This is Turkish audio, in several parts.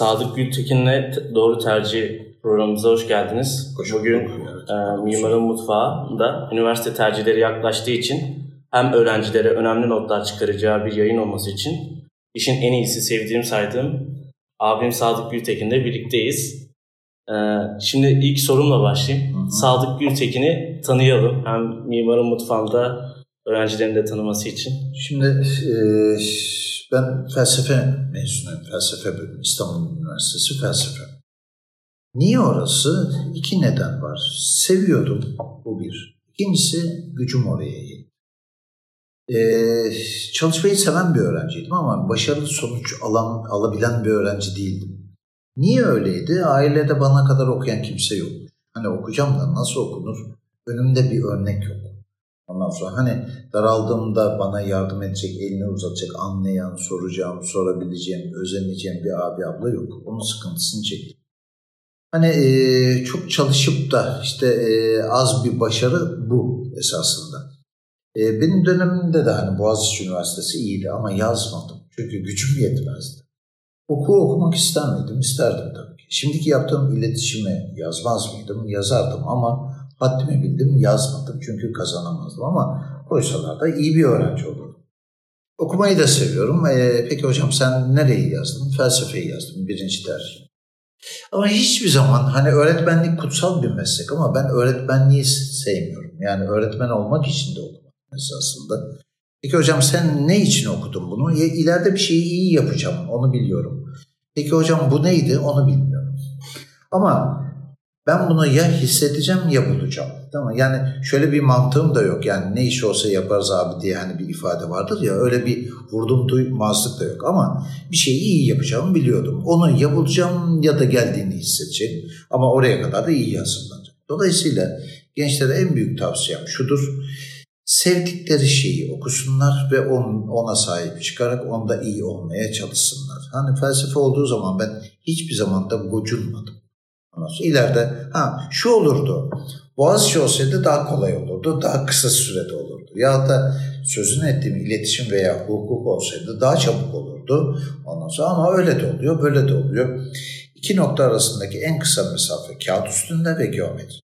Sadık Gültekin'le Doğru Tercih programımıza hoş geldiniz. Hoş Bugün bulduk, evet. e, Mimarın Mutfağı'nda üniversite tercihleri yaklaştığı için hem öğrencilere önemli notlar çıkaracağı bir yayın olması için işin en iyisi sevdiğim saydığım abim Sadık Gültekin'le birlikteyiz. E, şimdi ilk sorumla başlayayım. Hı hı. Sadık Gültekin'i tanıyalım. Hem Mimarın Mutfağı'nda öğrencilerin de tanıması için. Şimdi e, ben felsefe mezunuyum. Felsefe bölümü. İstanbul Üniversitesi felsefe. Niye orası? İki neden var. Seviyordum. Bu bir. İkincisi gücüm oraya yetti. E, çalışmayı seven bir öğrenciydim ama başarılı sonuç alan, alabilen bir öğrenci değildim. Niye öyleydi? Ailede bana kadar okuyan kimse yok. Hani okuyacağım da nasıl okunur? Önümde bir örnek yok. Ondan sonra hani daraldığımda bana yardım edecek, elini uzatacak, anlayan, soracağım, sorabileceğim, özeneceğim bir abi abla yok. Onun sıkıntısını çektim. Hani e, çok çalışıp da işte e, az bir başarı bu esasında. E, benim dönemimde de hani Boğaziçi Üniversitesi iyiydi ama yazmadım. Çünkü gücüm yetmezdi. Oku okumak ister miydim? İsterdim tabii ki. Şimdiki yaptığım iletişimi yazmaz mıydım? Yazardım ama haddimi bildim yazmadım çünkü kazanamazdım ama koysalar da iyi bir öğrenci olurdum. Okumayı da seviyorum. Ee, peki hocam sen nereyi yazdın? Felsefeyi yazdım birinci tercih. Ama hiçbir zaman hani öğretmenlik kutsal bir meslek ama ben öğretmenliği sevmiyorum. Yani öğretmen olmak için de okumak esasında. Peki hocam sen ne için okudun bunu? Ya, ileride bir şeyi iyi yapacağım onu biliyorum. Peki hocam bu neydi onu bilmiyorum. Ama ben bunu ya hissedeceğim ya bulacağım. Tamam Yani şöyle bir mantığım da yok. Yani ne iş olsa yaparız abi diye hani bir ifade vardır ya. Öyle bir vurdum duymazlık da yok. Ama bir şeyi iyi yapacağımı biliyordum. Onu ya bulacağım ya da geldiğini hissedeceğim. Ama oraya kadar da iyi hazırlanacağım. Dolayısıyla gençlere en büyük tavsiyem şudur. Sevdikleri şeyi okusunlar ve on, ona sahip çıkarak onda iyi olmaya çalışsınlar. Hani felsefe olduğu zaman ben hiçbir zaman da gocunmadım. Sonra ileride ha şu olurdu. Boğaziçi olsaydı daha kolay olurdu. Daha kısa sürede olurdu. Ya da sözünü ettiğim iletişim veya hukuk olsaydı daha çabuk olurdu. Ondan sonra ama öyle de oluyor, böyle de oluyor. İki nokta arasındaki en kısa mesafe kağıt üstünde ve geometri.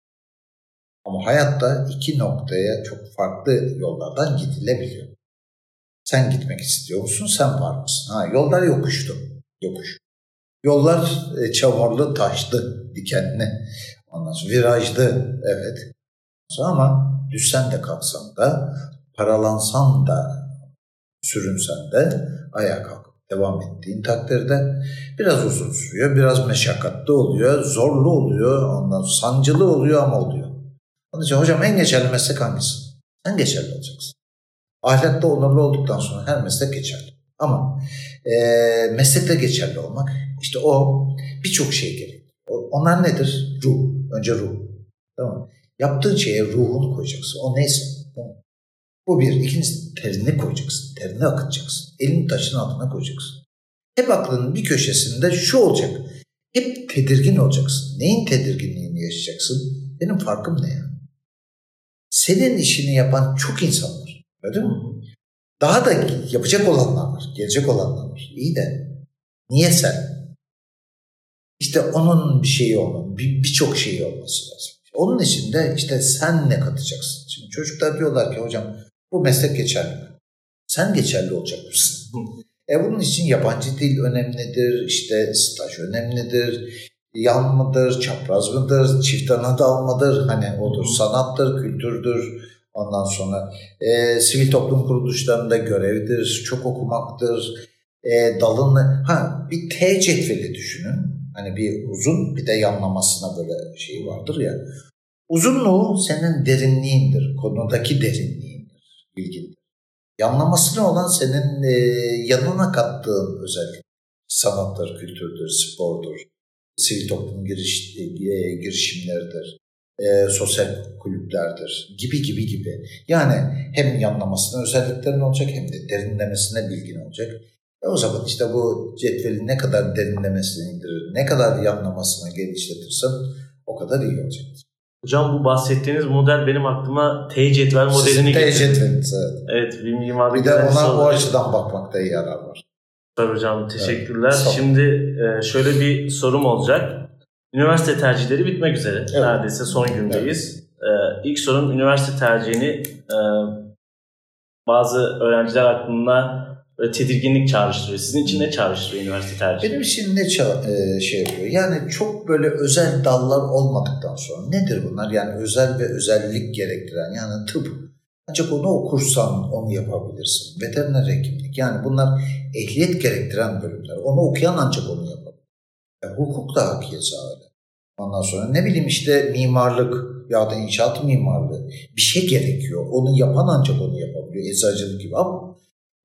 Ama hayatta iki noktaya çok farklı yollardan gidilebiliyor. Sen gitmek istiyor musun? Sen var mısın? Ha, yollar yokuştu. Yokuş. Yollar e, çamurlu, taşlı, dikenli. Sonra virajlı, evet. Ama düşsen de kalksan da, paralansan da, sürünsen de ayağa kalkıp devam ettiğin takdirde biraz uzun sürüyor, biraz meşakkatli oluyor, zorlu oluyor, ondan sancılı oluyor ama oluyor. Onun için hocam en geçerli meslek hangisi? En geçerli olacaksın. Ahlakta onurlu olduktan sonra her meslek geçerli. Ama e, meslekte geçerli olmak işte o birçok şey gerek. Onlar nedir? Ruh. Önce ruh. Tamam Yaptığın şeye ruhunu koyacaksın. O neyse. Tamam. Bu bir. İkincisi terini koyacaksın. Terini akıtacaksın. Elini taşın altına koyacaksın. Hep aklının bir köşesinde şu olacak. Hep tedirgin olacaksın. Neyin tedirginliğini yaşayacaksın? Benim farkım ne ya? Senin işini yapan çok insan var. Öyle mi? Daha da yapacak olanlar var. Gelecek olanlar var. İyi de niye sen? İşte onun bir şeyi olmalı. Birçok bir şeyi olması lazım. Onun için de işte sen ne katacaksın? Şimdi çocuklar diyorlar ki hocam bu meslek geçerli mi? Sen geçerli olacak mısın? E bunun için yabancı dil önemlidir, işte staj önemlidir, yan mıdır, çapraz mıdır, çift ana dal mıdır, hani odur, sanattır, kültürdür, ondan sonra e, sivil toplum kuruluşlarında görevdir, çok okumaktır, e, dalını, ha bir T cetveli düşünün, hani bir uzun bir de yanlamasına böyle şey vardır ya, uzunluğu senin derinliğindir, konudaki derinliğindir, bilgindir. Yanlaması ne olan senin e, yanına kattığın özellik. Sanattır, kültürdür, spordur, sivil toplum giriş, e, girişimleridir, e, sosyal kulüplerdir gibi gibi gibi. Yani hem yanlamasına özelliklerin olacak hem de derinlemesine bilgin olacak. E o zaman işte bu cetveli ne kadar derinlemesine indirir, ne kadar yanlamasına genişletirsen o kadar iyi olacaktır. Hocam bu bahsettiğiniz model benim aklıma T cetvel modelini getiriyor. T cetveliniz evet. Evet bir mimar bir de ona o açıdan bakmakta yarar var. Süper hocam teşekkürler. Evet, Şimdi e, şöyle bir sorum olacak. Üniversite tercihleri bitmek üzere. Evet. Neredeyse son gündeyiz. Evet. İlk sorum üniversite tercihini e, bazı öğrenciler aklında tedirginlik çağrıştırıyor. Sizin için ne çağrıştırıyor üniversite tercihi? Benim için ne ça- şey yapıyor? Yani çok böyle özel dallar olmadıktan sonra nedir bunlar? Yani özel ve özellik gerektiren yani tıp. Ancak onu okursan onu yapabilirsin. Veteriner hekimlik yani bunlar ehliyet gerektiren bölümler. Onu okuyan ancak onu yapabilir. Yani hukuk da hakiyesi öyle. Ondan sonra ne bileyim işte mimarlık ya da inşaat mimarlığı bir şey gerekiyor. Onu yapan ancak onu yapabiliyor. Eczacılık gibi ama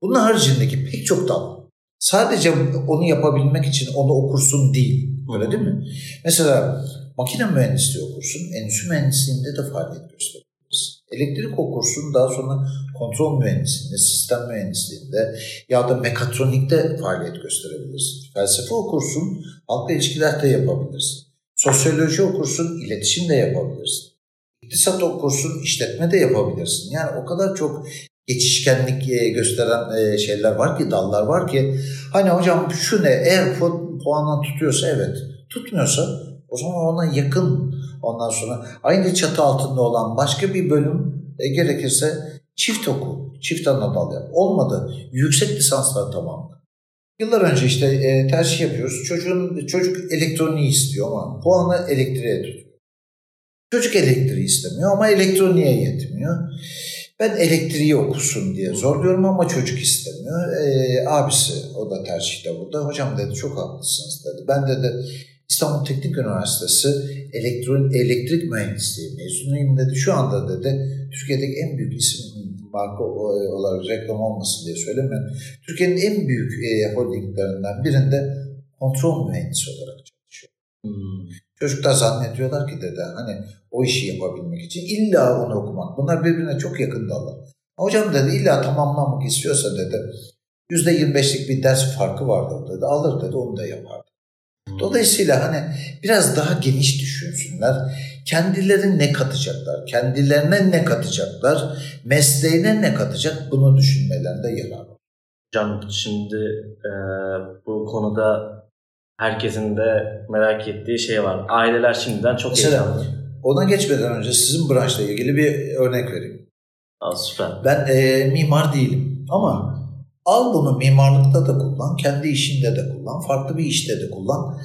bunun haricindeki pek çok dal sadece onu yapabilmek için onu okursun değil. Öyle değil mi? Mesela makine mühendisliği okursun, endüstri mühendisliğinde de faaliyet gösterebilirsin. Elektrik okursun, daha sonra kontrol mühendisliğinde, sistem mühendisliğinde ya da mekatronikte faaliyet gösterebilirsin. Felsefe okursun, halkla ilişkiler de yapabilirsin. Sosyoloji okursun, iletişim de yapabilirsin. İktisat okursun, işletme de yapabilirsin. Yani o kadar çok geçişkenlik e, gösteren e, şeyler var ki, dallar var ki hani hocam şu ne eğer puanla tutuyorsa evet, tutmuyorsa o zaman ona yakın ondan sonra aynı çatı altında olan başka bir bölüm e, gerekirse çift oku, çift ana dal yap. Olmadı yüksek lisanslar tamamla. Yıllar önce işte e, tercih yapıyoruz. Çocuğun çocuk elektroniği istiyor ama puanı elektriğe tutuyor. Çocuk elektriği istemiyor ama elektroniğe yetmiyor. Ben elektriği okusun diye zorluyorum ama çocuk istemiyor. Ee, abisi o da tercihte burada. Hocam dedi çok haklısınız dedi. Ben de İstanbul Teknik Üniversitesi elektron, elektrik mühendisliği mezunuyum dedi. Şu anda dedi Türkiye'deki en büyük isim marka olarak reklam olmasın diye söylemiyorum. Türkiye'nin en büyük e, holdinglerinden birinde kontrol mühendisi olarak çalışıyor. Hmm. Çocuklar zannediyorlar ki dede hani o işi yapabilmek için illa onu okumak. Bunlar birbirine çok yakın dallar. Hocam dedi illa tamamlamak istiyorsa dedi %25'lik bir ders farkı vardır dedi. Alır dedi onu da yapar. Dolayısıyla hani biraz daha geniş düşünsünler. Kendileri ne katacaklar? Kendilerine ne katacaklar? Mesleğine ne katacak? Bunu düşünmelerinde yarar var. Hocam şimdi e, bu konuda herkesin de merak ettiği şey var. Aileler şimdiden çok Mesela, heyecanlı. Ona geçmeden önce sizin branşla ilgili bir örnek vereyim. Aa, süper. Ben e, mimar değilim ama al bunu mimarlıkta da kullan, kendi işinde de kullan, farklı bir işte de kullan.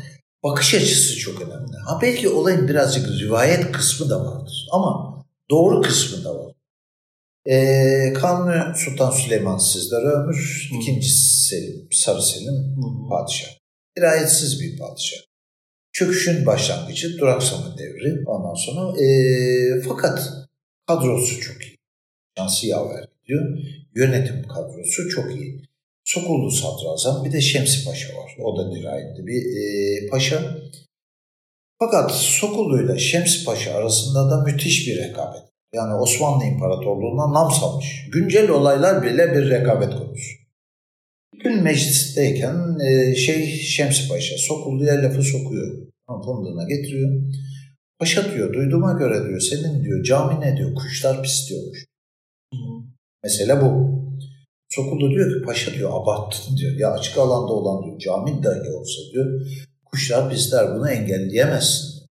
Bakış açısı çok önemli. Ha belki olayın birazcık rivayet kısmı da vardır ama doğru kısmı da var. Ee, Kanuni Sultan Süleyman sizlere ömür, ikinci Selim, Sarı Selim Hı. padişah. Dirayetsiz bir padişah. Çöküşün başlangıcı, duraksama devri ondan sonra. E, fakat kadrosu çok iyi. Şansı yaver gidiyor. Yönetim kadrosu çok iyi. Sokullu Sadrazam bir de Şemsi Paşa var. O da dirayetli bir e, paşa. Fakat Sokullu ile Şemsi Paşa arasında da müthiş bir rekabet. Yani Osmanlı İmparatorluğu'na nam salmış. Güncel olaylar bile bir rekabet konusu. Gün meclisteyken e, şey Şemsi Paşa Sokullu'ya lafı sokuyor. Fındığına getiriyor. Paşa diyor duyduğuma göre diyor senin diyor cami ne diyor kuşlar pis diyormuş. Mesela bu. Sokullu diyor ki paşa diyor abarttın diyor. Ya açık alanda olan diyor cami dahi olsa diyor kuşlar pisler bunu engelleyemezsin.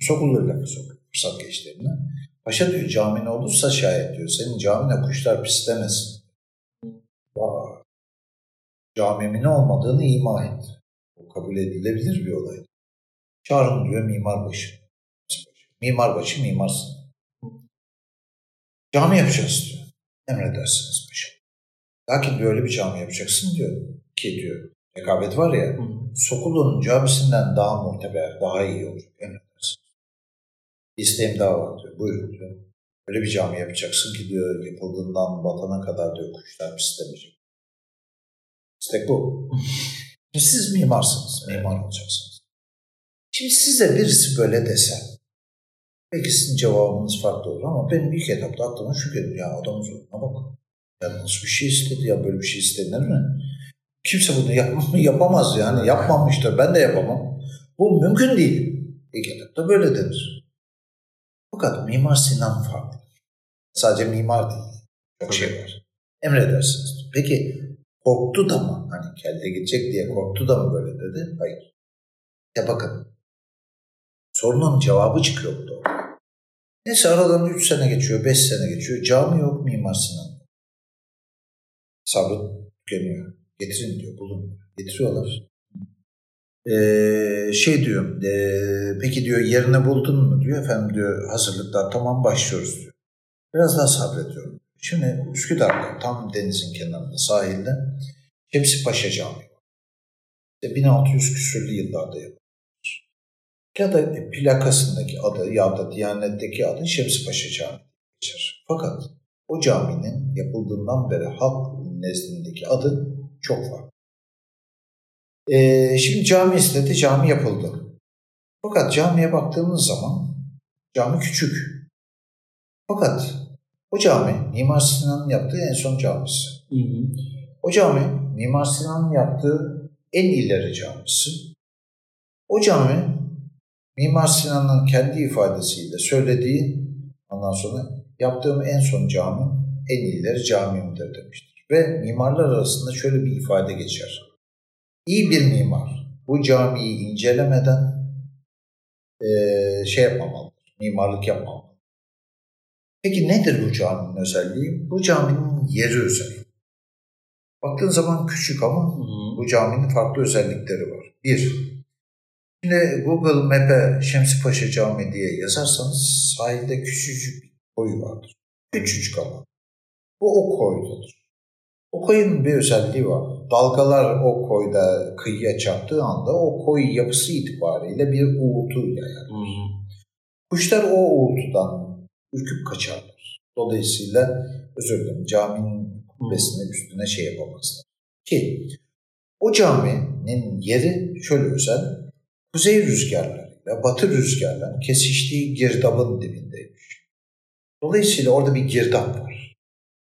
Sokullu lafı sokuyor fırsat geçtiğinde. Paşa diyor cami ne olursa şayet diyor senin camine kuşlar pislemesin. Vay camimin olmadığını ima etti. O kabul edilebilir bir olay. Çağırın diyor mimarbaşı. Mimarbaşı mimarsın. Cami yapacağız diyor. Emredersiniz paşa. Lakin böyle bir cami yapacaksın diyor. Ki diyor rekabet var ya. Sokulu'nun camisinden daha muhteber, daha iyi olur. Emredersiniz. İsteğim daha var diyor. Buyurun diyor. Öyle bir cami yapacaksın ki diyor yapıldığından batana kadar diyor kuşlar pislemeyecek. İstek bu. Siz mimarsınız, mimar olacaksınız. Şimdi size birisi böyle dese, belki sizin cevabınız farklı olur ama benim ilk etapta aklıma şu gelir. Ya adamın zoruna bak. Ya nasıl bir şey istedi ya böyle bir şey istenir mi? Kimse bunu yap yapamaz yani. Yapmamıştır. Ben de yapamam. Bu mümkün değil. İlk etapta böyle denir. Fakat Mimar Sinan farklı. Sadece mimar değil. Çok şey var. Emredersiniz. Peki korktu da mı? Hani kelle gidecek diye korktu da mı böyle dedi? Hayır. Ya bakın sorunun cevabı çıkıyor burada. Neyse aradan 3 sene geçiyor, 5 sene geçiyor. Cami yok Mimar Sinan. Sabrı tükeniyor. Getirin diyor, bulun. Getiriyorlar. Ee, şey diyor, e, peki diyor yerini buldun mu diyor. Efendim diyor hazırlıklar tamam başlıyoruz diyor. Biraz daha sabrediyorum. Şimdi Üsküdar'da tam denizin kenarında sahilde Şemsi Paşa Camii. İşte 1600 küsürlü yıllarda yapılmış. Ya da plakasındaki adı ya da Diyanet'teki adı Şemsi Paşa Camii geçer. Fakat o caminin yapıldığından beri halk nezdindeki adı çok farklı. Ee, şimdi cami istedi, cami yapıldı. Fakat camiye baktığımız zaman cami küçük. Fakat o cami Mimar Sinan'ın yaptığı en son camisi. Hı hı. O cami Mimar Sinan'ın yaptığı en ileri camisi. O cami Mimar Sinan'ın kendi ifadesiyle söylediği ondan sonra yaptığım en son cami en ileri camimdir demiştir. Ve mimarlar arasında şöyle bir ifade geçer. İyi bir mimar bu camiyi incelemeden eee, şey yapmamalıdır, mimarlık yapmamalıdır. Peki nedir bu caminin özelliği? Bu caminin yeri özel. Baktığın zaman küçük ama bu caminin farklı özellikleri var. Bir, şimdi Google Map'e Şemsi Paşa Camii diye yazarsanız sahilde küçücük bir koy vardır. Küçücük ama. Bu o koydadır. O koyun bir özelliği var. Dalgalar o koyda kıyıya çarptığı anda o koy yapısı itibariyle bir uğultu yayar. Kuşlar o uğultudan ürküp kaçarlar. Dolayısıyla özür dilerim caminin kubbesine üstüne şey yapamazlar. Ki o caminin yeri şöyle özel. Kuzey rüzgarlarıyla batı rüzgarların kesiştiği girdabın dibindeymiş. Dolayısıyla orada bir girdap var.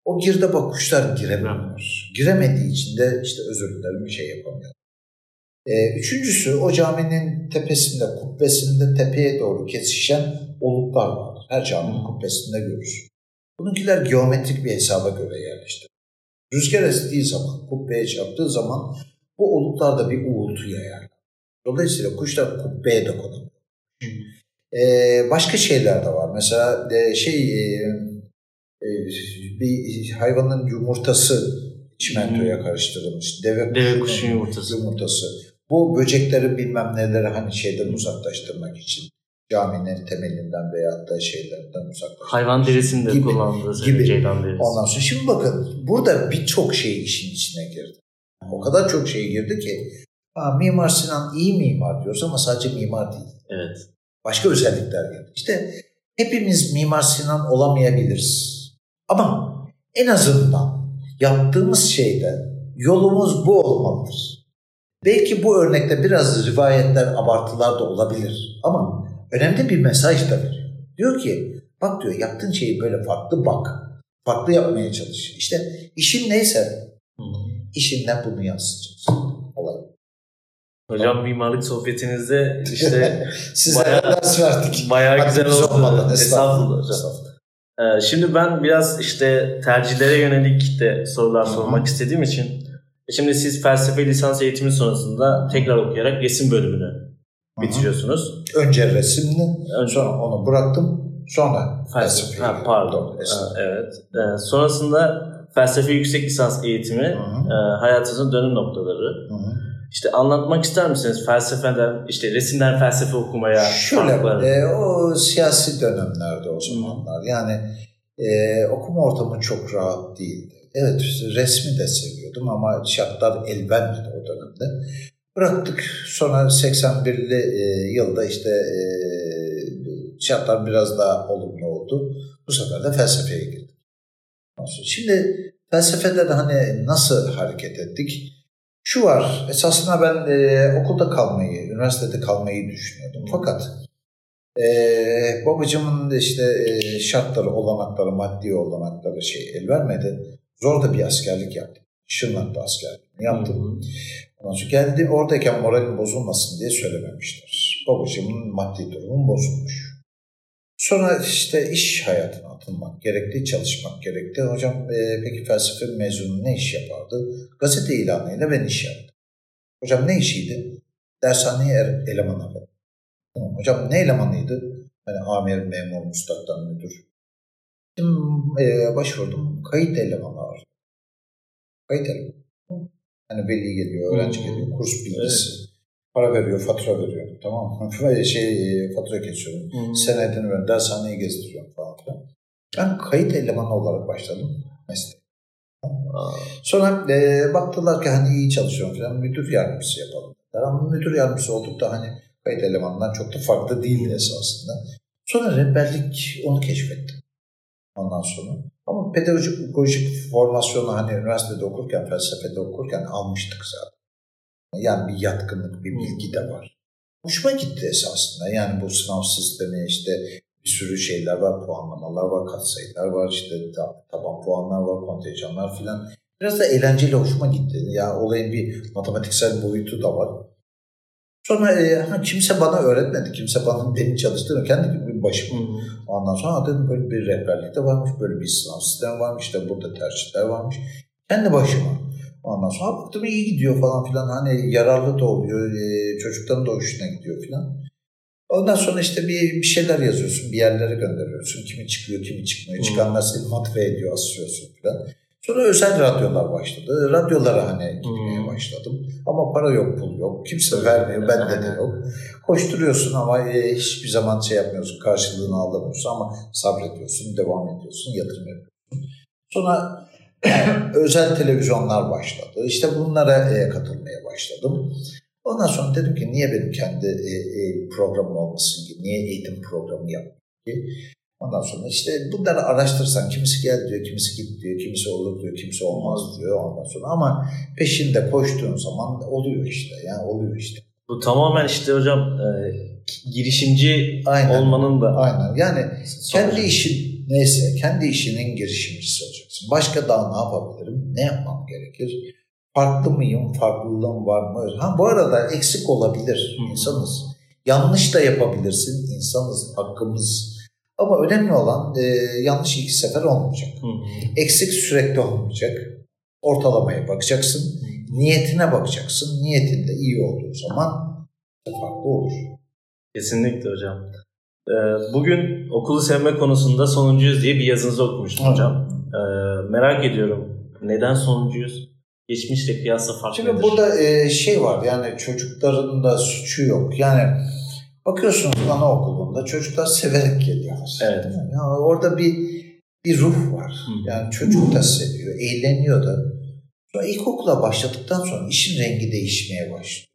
O girdaba kuşlar giremiyorlar. Giremediği için de işte özür dilerim bir şey yapamıyor. Ee, üçüncüsü o caminin tepesinde, kubbesinde tepeye doğru kesişen oluklar var. Her caminin kubbesinde görürüz. Bununkiler geometrik bir hesaba göre yerleştir. Rüzgar estiği zaman, kubbeye çarptığı zaman bu oluklarda bir uğultu yayar. Dolayısıyla kuşlar kubbeye dokunur. Ee, başka şeyler de var. Mesela e, şey e, e, bir hayvanın yumurtası çimentoya karıştırılmış. Deve, Deve kuşun yumurtası. yumurtası. Bu böcekleri bilmem neleri hani şeyden uzaklaştırmak için caminin temelinden veya da şeylerinden uzaklaştırmak Hayvan derisini de Gibi, kullandığı gibi. ceylan derisi. Ondan sonra şimdi bakın burada birçok şey işin içine girdi. O kadar çok şey girdi ki Mimar Sinan iyi mimar diyoruz ama sadece mimar değil. Evet. Başka özellikler geldi. İşte hepimiz Mimar Sinan olamayabiliriz. Ama en azından yaptığımız şeyde yolumuz bu olmalıdır. Belki bu örnekte biraz rivayetler, abartılar da olabilir. Ama önemli bir mesaj da veriyor. Diyor ki bak diyor yaptığın şeyi böyle farklı bak. Farklı yapmaya çalış. İşte işin neyse hı. işinden bunu yansıtacaksın. Olay. Hocam mimarlık sohbetinizde işte Sizlere Bayağı- ders verdik. bayağı güzel Hakkınız oldu. olmadı. Estağfurullah hocam. Estağfurullah. Ee, şimdi ben biraz işte tercihlere yönelik de sorular sormak istediğim için e şimdi siz felsefe lisans eğitimi sonrasında tekrar okuyarak resim bölümünü bitiriyorsunuz. Önce resimli, Önce sonra onu bıraktım, sonra felsefe. Ha, pardon. Ee, evet. Ee, sonrasında felsefe yüksek lisans eğitimi Hı hı. e, hayatınızın dönüm noktaları. Hı hı. İşte anlatmak ister misiniz felsefeden, işte resimden felsefe okumaya Şöyle, farkları? e, o siyasi dönemlerde o zamanlar. Yani e, okuma ortamı çok rahat değildi. Evet resmi de seviyordum ama şartlar el vermedi o dönemde. Bıraktık sonra 81'li e, yılda işte e, şartlar biraz daha olumlu oldu. Bu sefer de felsefeye sonra- Şimdi felsefede de hani nasıl hareket ettik? Şu var, esasında ben e, okulda kalmayı, üniversitede kalmayı düşünüyordum. Fakat e, babacımın işte e, şartları, olanakları, maddi olanakları şey el vermedi. Zor da bir askerlik yaptım. Şırnak'ta askerliğini yaptım. Ondan geldi oradayken moralim bozulmasın diye söylememişler. Babacımın maddi durumu bozulmuş. Sonra işte iş hayatına atılmak gerekti, çalışmak gerekti. Hocam e, peki felsefe mezunu ne iş yapardı? Gazete ilanıyla ben iş yaptım. Hocam ne işiydi? Dershaneye er, eleman aldım. Hocam ne elemanıydı? Hani amir, memur, müstakdan müdür. Şimdi e, başvurdum. Kayıt elemanı var. Kayıt elemanı. Hani belli geliyor, öğrenci Hmm. geliyor, kurs bilgisi. Para veriyor, fatura veriyor. Tamam mı? şey, e, fatura kesiyorum. Hmm. Senedini ver, dershaneyi gezdiriyorum falan filan. Ben kayıt elemanı olarak başladım mesleğe. Sonra e, baktılar ki hani iyi çalışıyorum falan müdür yardımcısı yapalım. Ama müdür yardımcısı olduk da hani kayıt elemanından çok da farklı değildi esasında. Sonra rehberlik onu keşfettim. Ondan sonra. Ama pedagojik formasyonu hani üniversitede okurken, felsefede okurken almıştık zaten. Yani bir yatkınlık, bir bilgi de var. Hoşuma gitti esasında. Yani bu sınav sistemi işte bir sürü şeyler var, puanlamalar var, katsayılar var, işte ta- taban puanlar var, kontenjanlar filan. Biraz da eğlenceli hoşuma gitti. Ya olayın bir matematiksel boyutu da var. Sonra e, ha, kimse bana öğretmedi. Kimse bana benim çalıştığım kendi başıma. hmm. Ondan sonra dedim böyle bir rehberlik de varmış, böyle bir sınav sistemi varmış, işte burada tercihler varmış. Kendi başıma. Ondan sonra baktım iyi gidiyor falan filan. Hani yararlı da oluyor, e, çocukların da hoşuna gidiyor filan. Ondan sonra işte bir, bir şeyler yazıyorsun, bir yerlere gönderiyorsun. Kimi çıkıyor, kimi çıkmıyor. Çıkanlar seni motive ediyor, asıyorsun filan. Sonra özel radyolar başladı. Radyolara hani gitmeye Hmm. başladım. Ama para yok, pul yok. Kimse vermiyor, bende de yok. Koşturuyorsun ama e, hiçbir zaman şey yapmıyorsun, karşılığını alamıyorsun ama sabrediyorsun, devam ediyorsun, yatırım yapıyorsun. Sonra özel televizyonlar başladı. İşte bunlara e, katılmaya başladım. Ondan sonra dedim ki niye benim kendi e, programım olmasın ki, niye eğitim programı yapmayayım ki? Ondan sonra işte bunları araştırsan kimisi gel diyor, kimisi git diyor, kimisi olur diyor, kimisi olmaz diyor ondan sonra. Ama peşinde koştuğun zaman oluyor işte, yani oluyor işte. Bu tamamen işte hocam e, girişimci Aynen. olmanın da Aynen yani kendi işin neyse kendi işinin girişimcisi olacaksın. Başka daha ne yapabilirim? Ne yapmam gerekir? Farklı mıyım? Farklılığım var mı? Ha bu arada eksik olabilir. Hı. insanız. Yanlış da yapabilirsin. insanız. Hakkımız. Ama önemli olan e, yanlış iki sefer olmayacak. Hı hı. Eksik sürekli olmayacak. Ortalamaya bakacaksın. Niyetine bakacaksın. Niyetinde iyi olduğu zaman farklı olur. Kesinlikle hocam. Ee, Bugün okulu sevme konusunda sonuncuyuz diye bir yazınızı okumuştum hocam. Ee, merak ediyorum. Neden sonuncuyuz? Geçmişle kıyasla fark Şimdi nedir? burada e, şey var yani çocukların da suçu yok. Yani bakıyorsunuz anaokulunda çocuklar severek geliyorlar. Evet. Yani orada bir bir ruh var. Hı. Yani çocuk da seviyor, eğleniyor da. Sonra ilkokula başladıktan sonra işin rengi değişmeye başlıyor.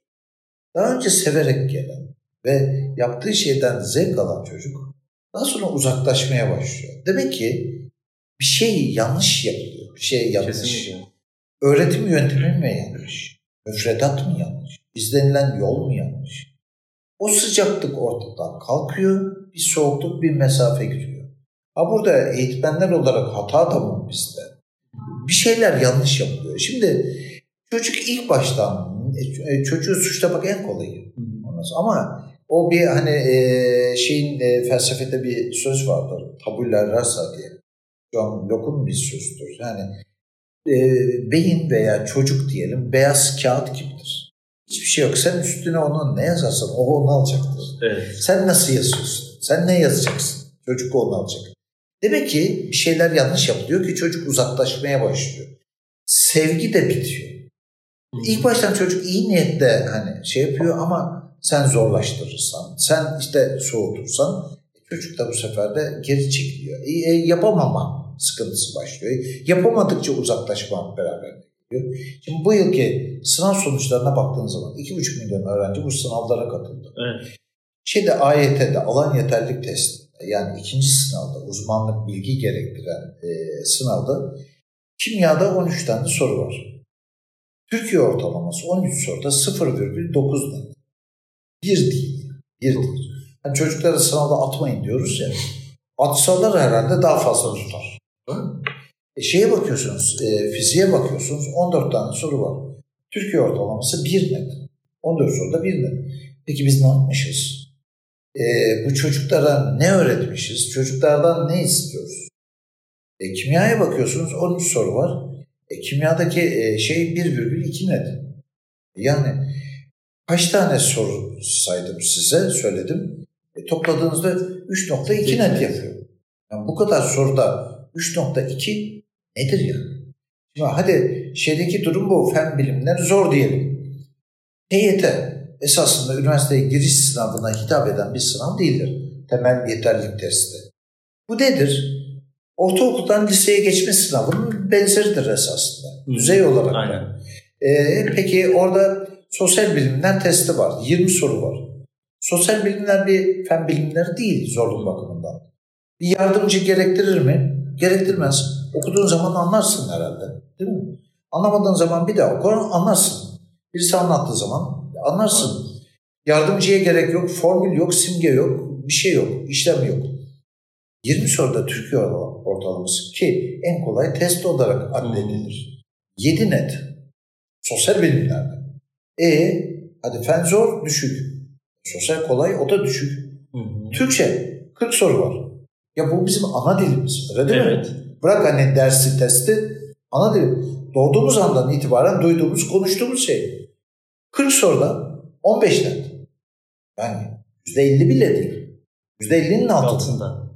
Daha önce severek gelen ve yaptığı şeyden zevk alan çocuk daha sonra uzaklaşmaya başlıyor. Demek ki bir şey yanlış yapılıyor. Bir şey yanlış. Kesinlikle. Öğretim yöntemi mi yanlış? Müfredat mı yanlış? İzlenilen yol mu yanlış? O sıcaklık ortadan kalkıyor, bir soğukluk, bir mesafe giriyor. Ha burada eğitmenler olarak hata da mı bizde? Bir şeyler yanlış yapılıyor. Şimdi çocuk ilk baştan e, çocuğu suçlamak en kolayı. Ama o bir hani e, şeyin e, felsefede bir söz vardır. Tabula rasa diye. John Locke'un bir sözdür. Yani e, beyin veya çocuk diyelim beyaz kağıt gibidir. Hiçbir şey yok. Sen üstüne onu ne yazarsan o onu alacaktır. Evet. Sen nasıl yazıyorsun? Sen ne yazacaksın? Çocuk onu alacak. Demek ki bir şeyler yanlış yapılıyor ki çocuk uzaklaşmaya başlıyor. Sevgi de bitiyor. İlk baştan çocuk iyi niyetle hani şey yapıyor ama sen zorlaştırırsan, sen işte soğutursan çocuk da bu sefer de geri çekiliyor. E, e, yapamama sıkıntısı başlıyor. Yapamadıkça uzaklaşma beraber geliyor. Şimdi bu yılki sınav sonuçlarına baktığınız zaman 2,5 milyon öğrenci bu sınavlara katıldı. Evet. Şeyde AYT'de alan yeterlilik testinde yani ikinci sınavda uzmanlık bilgi gerektiren e, sınavda kimyada 13 tane soru var. Türkiye ortalaması 13 soruda 0,9 net. Bir değil. Bir değil. Yani çocuklara sınavda atmayın diyoruz ya. Atsalar herhalde daha fazla tutar. E şeye bakıyorsunuz, e, fiziğe bakıyorsunuz 14 tane soru var. Türkiye ortalaması 1 net. 14 soruda 1 net. Peki biz ne yapmışız? e, bu çocuklara ne öğretmişiz? Çocuklardan ne istiyoruz? E, kimyaya bakıyorsunuz 13 soru var. E, kimyadaki e, şey 1,2 net. Yani kaç tane soru saydım size söyledim. E, topladığınızda 3.2 net yapıyor. Yani bu kadar soruda 3.2 nedir yani? Şimdi hadi şeydeki durum bu. Fen bilimleri zor diyelim. TYT esasında üniversiteye giriş sınavına hitap eden bir sınav değildir. Temel yeterlilik testi. Bu nedir? Ortaokuldan liseye geçme sınavının benzeridir esasında. Düzey olarak. Aynen. Ee, peki orada sosyal bilimler testi var. 20 soru var. Sosyal bilimler bir fen bilimleri değil zorluk bakımından. Bir yardımcı gerektirir mi? Gerektirmez. Okuduğun zaman anlarsın herhalde. Değil mi? Anlamadığın zaman bir daha okur anlarsın. Birisi anlattığı zaman anlarsın. Yardımcıya gerek yok, formül yok, simge yok, bir şey yok, işlem yok. 20 soruda Türkiye ortalaması ki en kolay test olarak addedilir. 7 net. Sosyal bilimlerde. E hadi fen zor, düşük. Sosyal kolay, o da düşük. Hı hı. Türkçe 40 soru var. Ya bu bizim ana dilimiz. Öyle değil Evet. mi? Bırak hani dersi, testi. Ana dil. Doğduğumuz andan itibaren duyduğumuz, konuştuğumuz şey. 40 soruda 15 net. Yani %50 bile değil. %50'nin altında. Altında.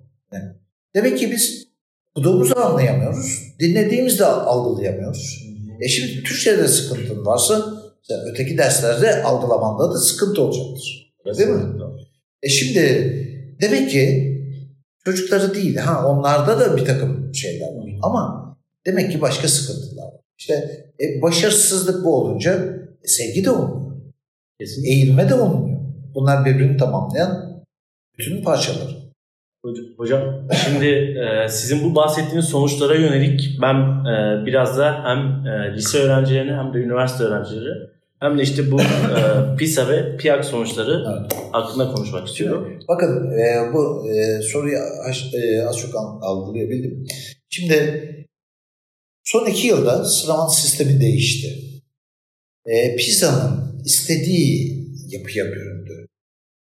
Demek ki biz okuduğumuzu anlayamıyoruz. Dinlediğimizde algılayamıyoruz. E şimdi Türkçe'de sıkıntın varsa sen öteki derslerde algılamanda da sıkıntı olacaktır. Değil mi? E şimdi demek ki çocukları değil. Ha onlarda da bir takım şeyler var. Ama demek ki başka sıkıntılar var. İşte e, başarısızlık bu olunca e, sevgi de olmuyor. Kesinlikle. Eğilme de olmuyor. Bunlar birbirini tamamlayan bütün parçalar. Hoc- Hocam şimdi e, sizin bu bahsettiğiniz sonuçlara yönelik ben e, biraz da hem e, lise öğrencilerine hem de üniversite öğrencileri hem de işte bu e, PISA ve PIAK sonuçları Evet. hakkında konuşmak istiyorum. Bakın e, bu e, soruyu az, e, az çok al- algılayabildim. Şimdi son iki yılda sınav sistemi değişti. E, PISA'nın istediği yapıya büründü.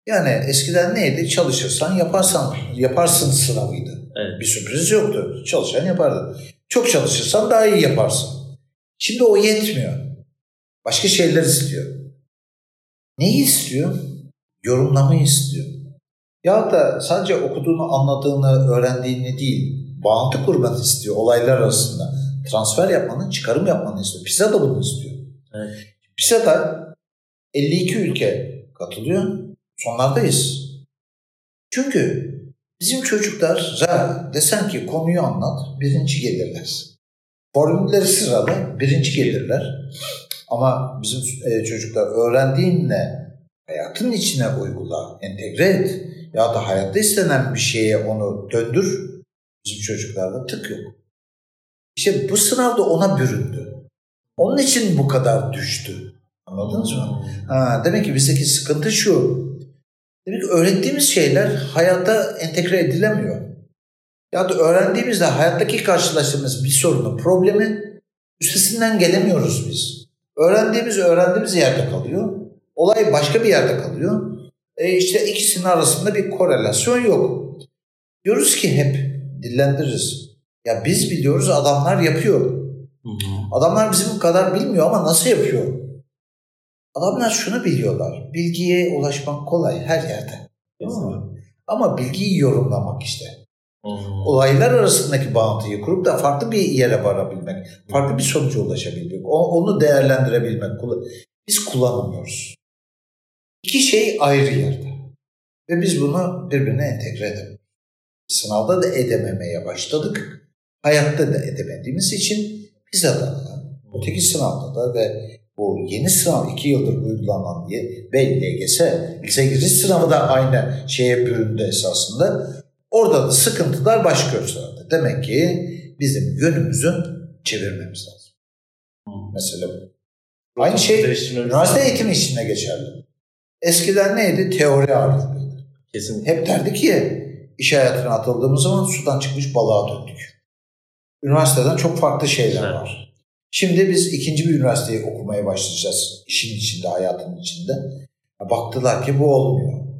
Yani eskiden neydi? Çalışırsan yaparsan yaparsın sınavıydı. Evet. Bir sürpriz yoktu. Çalışan yapardı. Çok çalışırsan daha iyi yaparsın. Şimdi o yetmiyor. Başka şeyler istiyor. Neyi istiyor? Yorumlamayı istiyor. Ya da sadece okuduğunu, anladığını, öğrendiğini değil, bağıntı kurmanı istiyor olaylar arasında. Transfer yapmanı, çıkarım yapmanı istiyor. PISA da bunu istiyor. Evet. PISA'da 52 ülke katılıyor. Sonlardayız. Çünkü bizim çocuklara desen ki konuyu anlat, birinci gelirler. Formülleri sırala, birinci gelirler. Ama bizim e, çocuklar öğrendiğinle hayatın içine uygula, entegre et. Ya da hayatta istenen bir şeye onu döndür. Bizim çocuklarda tık yok. İşte bu sınavda ona büründü. Onun için bu kadar düştü. Anladınız mı? Ha, demek ki bizdeki sıkıntı şu. Demek ki öğrettiğimiz şeyler hayatta entegre edilemiyor. Ya da öğrendiğimizde hayattaki karşılaştığımız bir sorunu, problemi üstesinden gelemiyoruz biz. Öğrendiğimiz öğrendiğimiz yerde kalıyor. Olay başka bir yerde kalıyor. E işte ikisinin arasında bir korelasyon yok. Diyoruz ki hep dillendiririz. Ya biz biliyoruz adamlar yapıyor. Adamlar bizim kadar bilmiyor ama nasıl yapıyor? Adamlar şunu biliyorlar. Bilgiye ulaşmak kolay her yerde. Ama bilgiyi yorumlamak işte. Olaylar arasındaki bağıntıyı kurup da farklı bir yere varabilmek, farklı bir sonuca ulaşabilmek, onu değerlendirebilmek. Biz kullanamıyoruz. İki şey ayrı yerde. Ve biz bunu birbirine entegre edemiyoruz. Sınavda da edememeye başladık. Hayatta da edemediğimiz için PISA'da da, öteki sınavda da ve bu yeni sınav iki yıldır uygulanan ye- ve LGS, lise giriş sınavı da aynı şeye büründü esasında. Orada da sıkıntılar baş gösterdi. Demek ki bizim yönümüzü çevirmemiz lazım. Mesela bu. Aynı şey üniversite eğitimi için de geçerli. Eskiden neydi? Teori ağırlıklıydı. Kesinlikle. Hep derdik ki iş hayatına atıldığımız zaman sudan çıkmış balığa döndük. Üniversiteden çok farklı şeyler Güzel. var. Şimdi biz ikinci bir üniversiteyi okumaya başlayacağız. işin içinde, hayatın içinde. Baktılar ki bu olmuyor.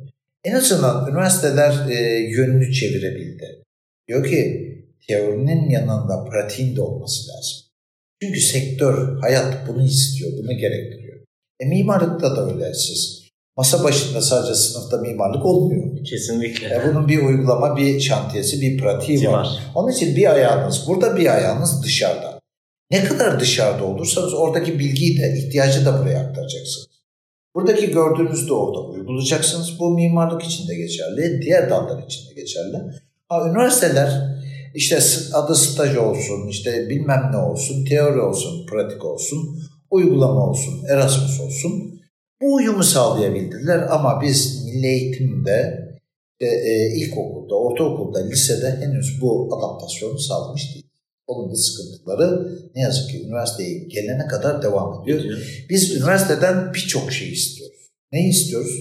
En azından üniversiteler e, yönünü çevirebildi. Diyor ki teorinin yanında pratiğin de olması lazım. Çünkü sektör, hayat bunu istiyor, bunu gerektiriyor. E mimarlıkta da öyle siz. Masa başında sadece sınıfta mimarlık olmuyor. Kesinlikle. E bunun bir uygulama, bir şantiyesi, bir pratiği var. var. Onun için bir ayağınız burada, bir ayağınız dışarıda. Ne kadar dışarıda olursanız oradaki bilgiyi de, ihtiyacı da buraya aktaracaksınız. Buradaki gördüğünüzü de orada uygulayacaksınız. Bu mimarlık için de geçerli, diğer dallar için de geçerli. Ha, üniversiteler işte adı staj olsun, işte bilmem ne olsun, teori olsun, pratik olsun, uygulama olsun, Erasmus olsun. Bu uyumu sağlayabildiler ama biz milli eğitimde, e, e, ilkokulda, ortaokulda, lisede henüz bu adaptasyonu sağlamış değil. Da sıkıntıları ne yazık ki üniversiteye gelene kadar devam ediyor. Biz üniversiteden birçok şey istiyoruz. Ne istiyoruz?